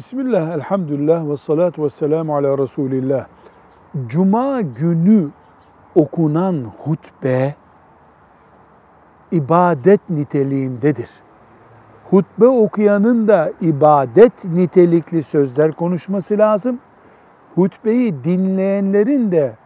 Bismillah, elhamdülillah ve salatu ve selamu ala Resulillah. Cuma günü okunan hutbe ibadet niteliğindedir. Hutbe okuyanın da ibadet nitelikli sözler konuşması lazım. Hutbeyi dinleyenlerin de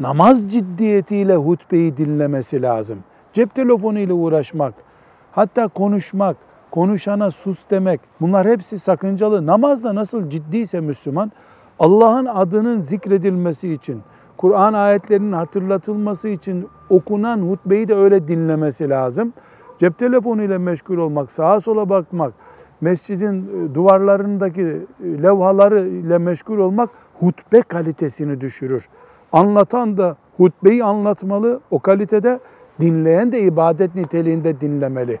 namaz ciddiyetiyle hutbeyi dinlemesi lazım. Cep telefonu ile uğraşmak, hatta konuşmak, konuşana sus demek bunlar hepsi sakıncalı. Namazda nasıl ciddiyse Müslüman Allah'ın adının zikredilmesi için, Kur'an ayetlerinin hatırlatılması için okunan hutbeyi de öyle dinlemesi lazım. Cep telefonu ile meşgul olmak, sağa sola bakmak, mescidin e, duvarlarındaki e, levhaları ile meşgul olmak hutbe kalitesini düşürür. Anlatan da hutbeyi anlatmalı, o kalitede dinleyen de ibadet niteliğinde dinlemeli.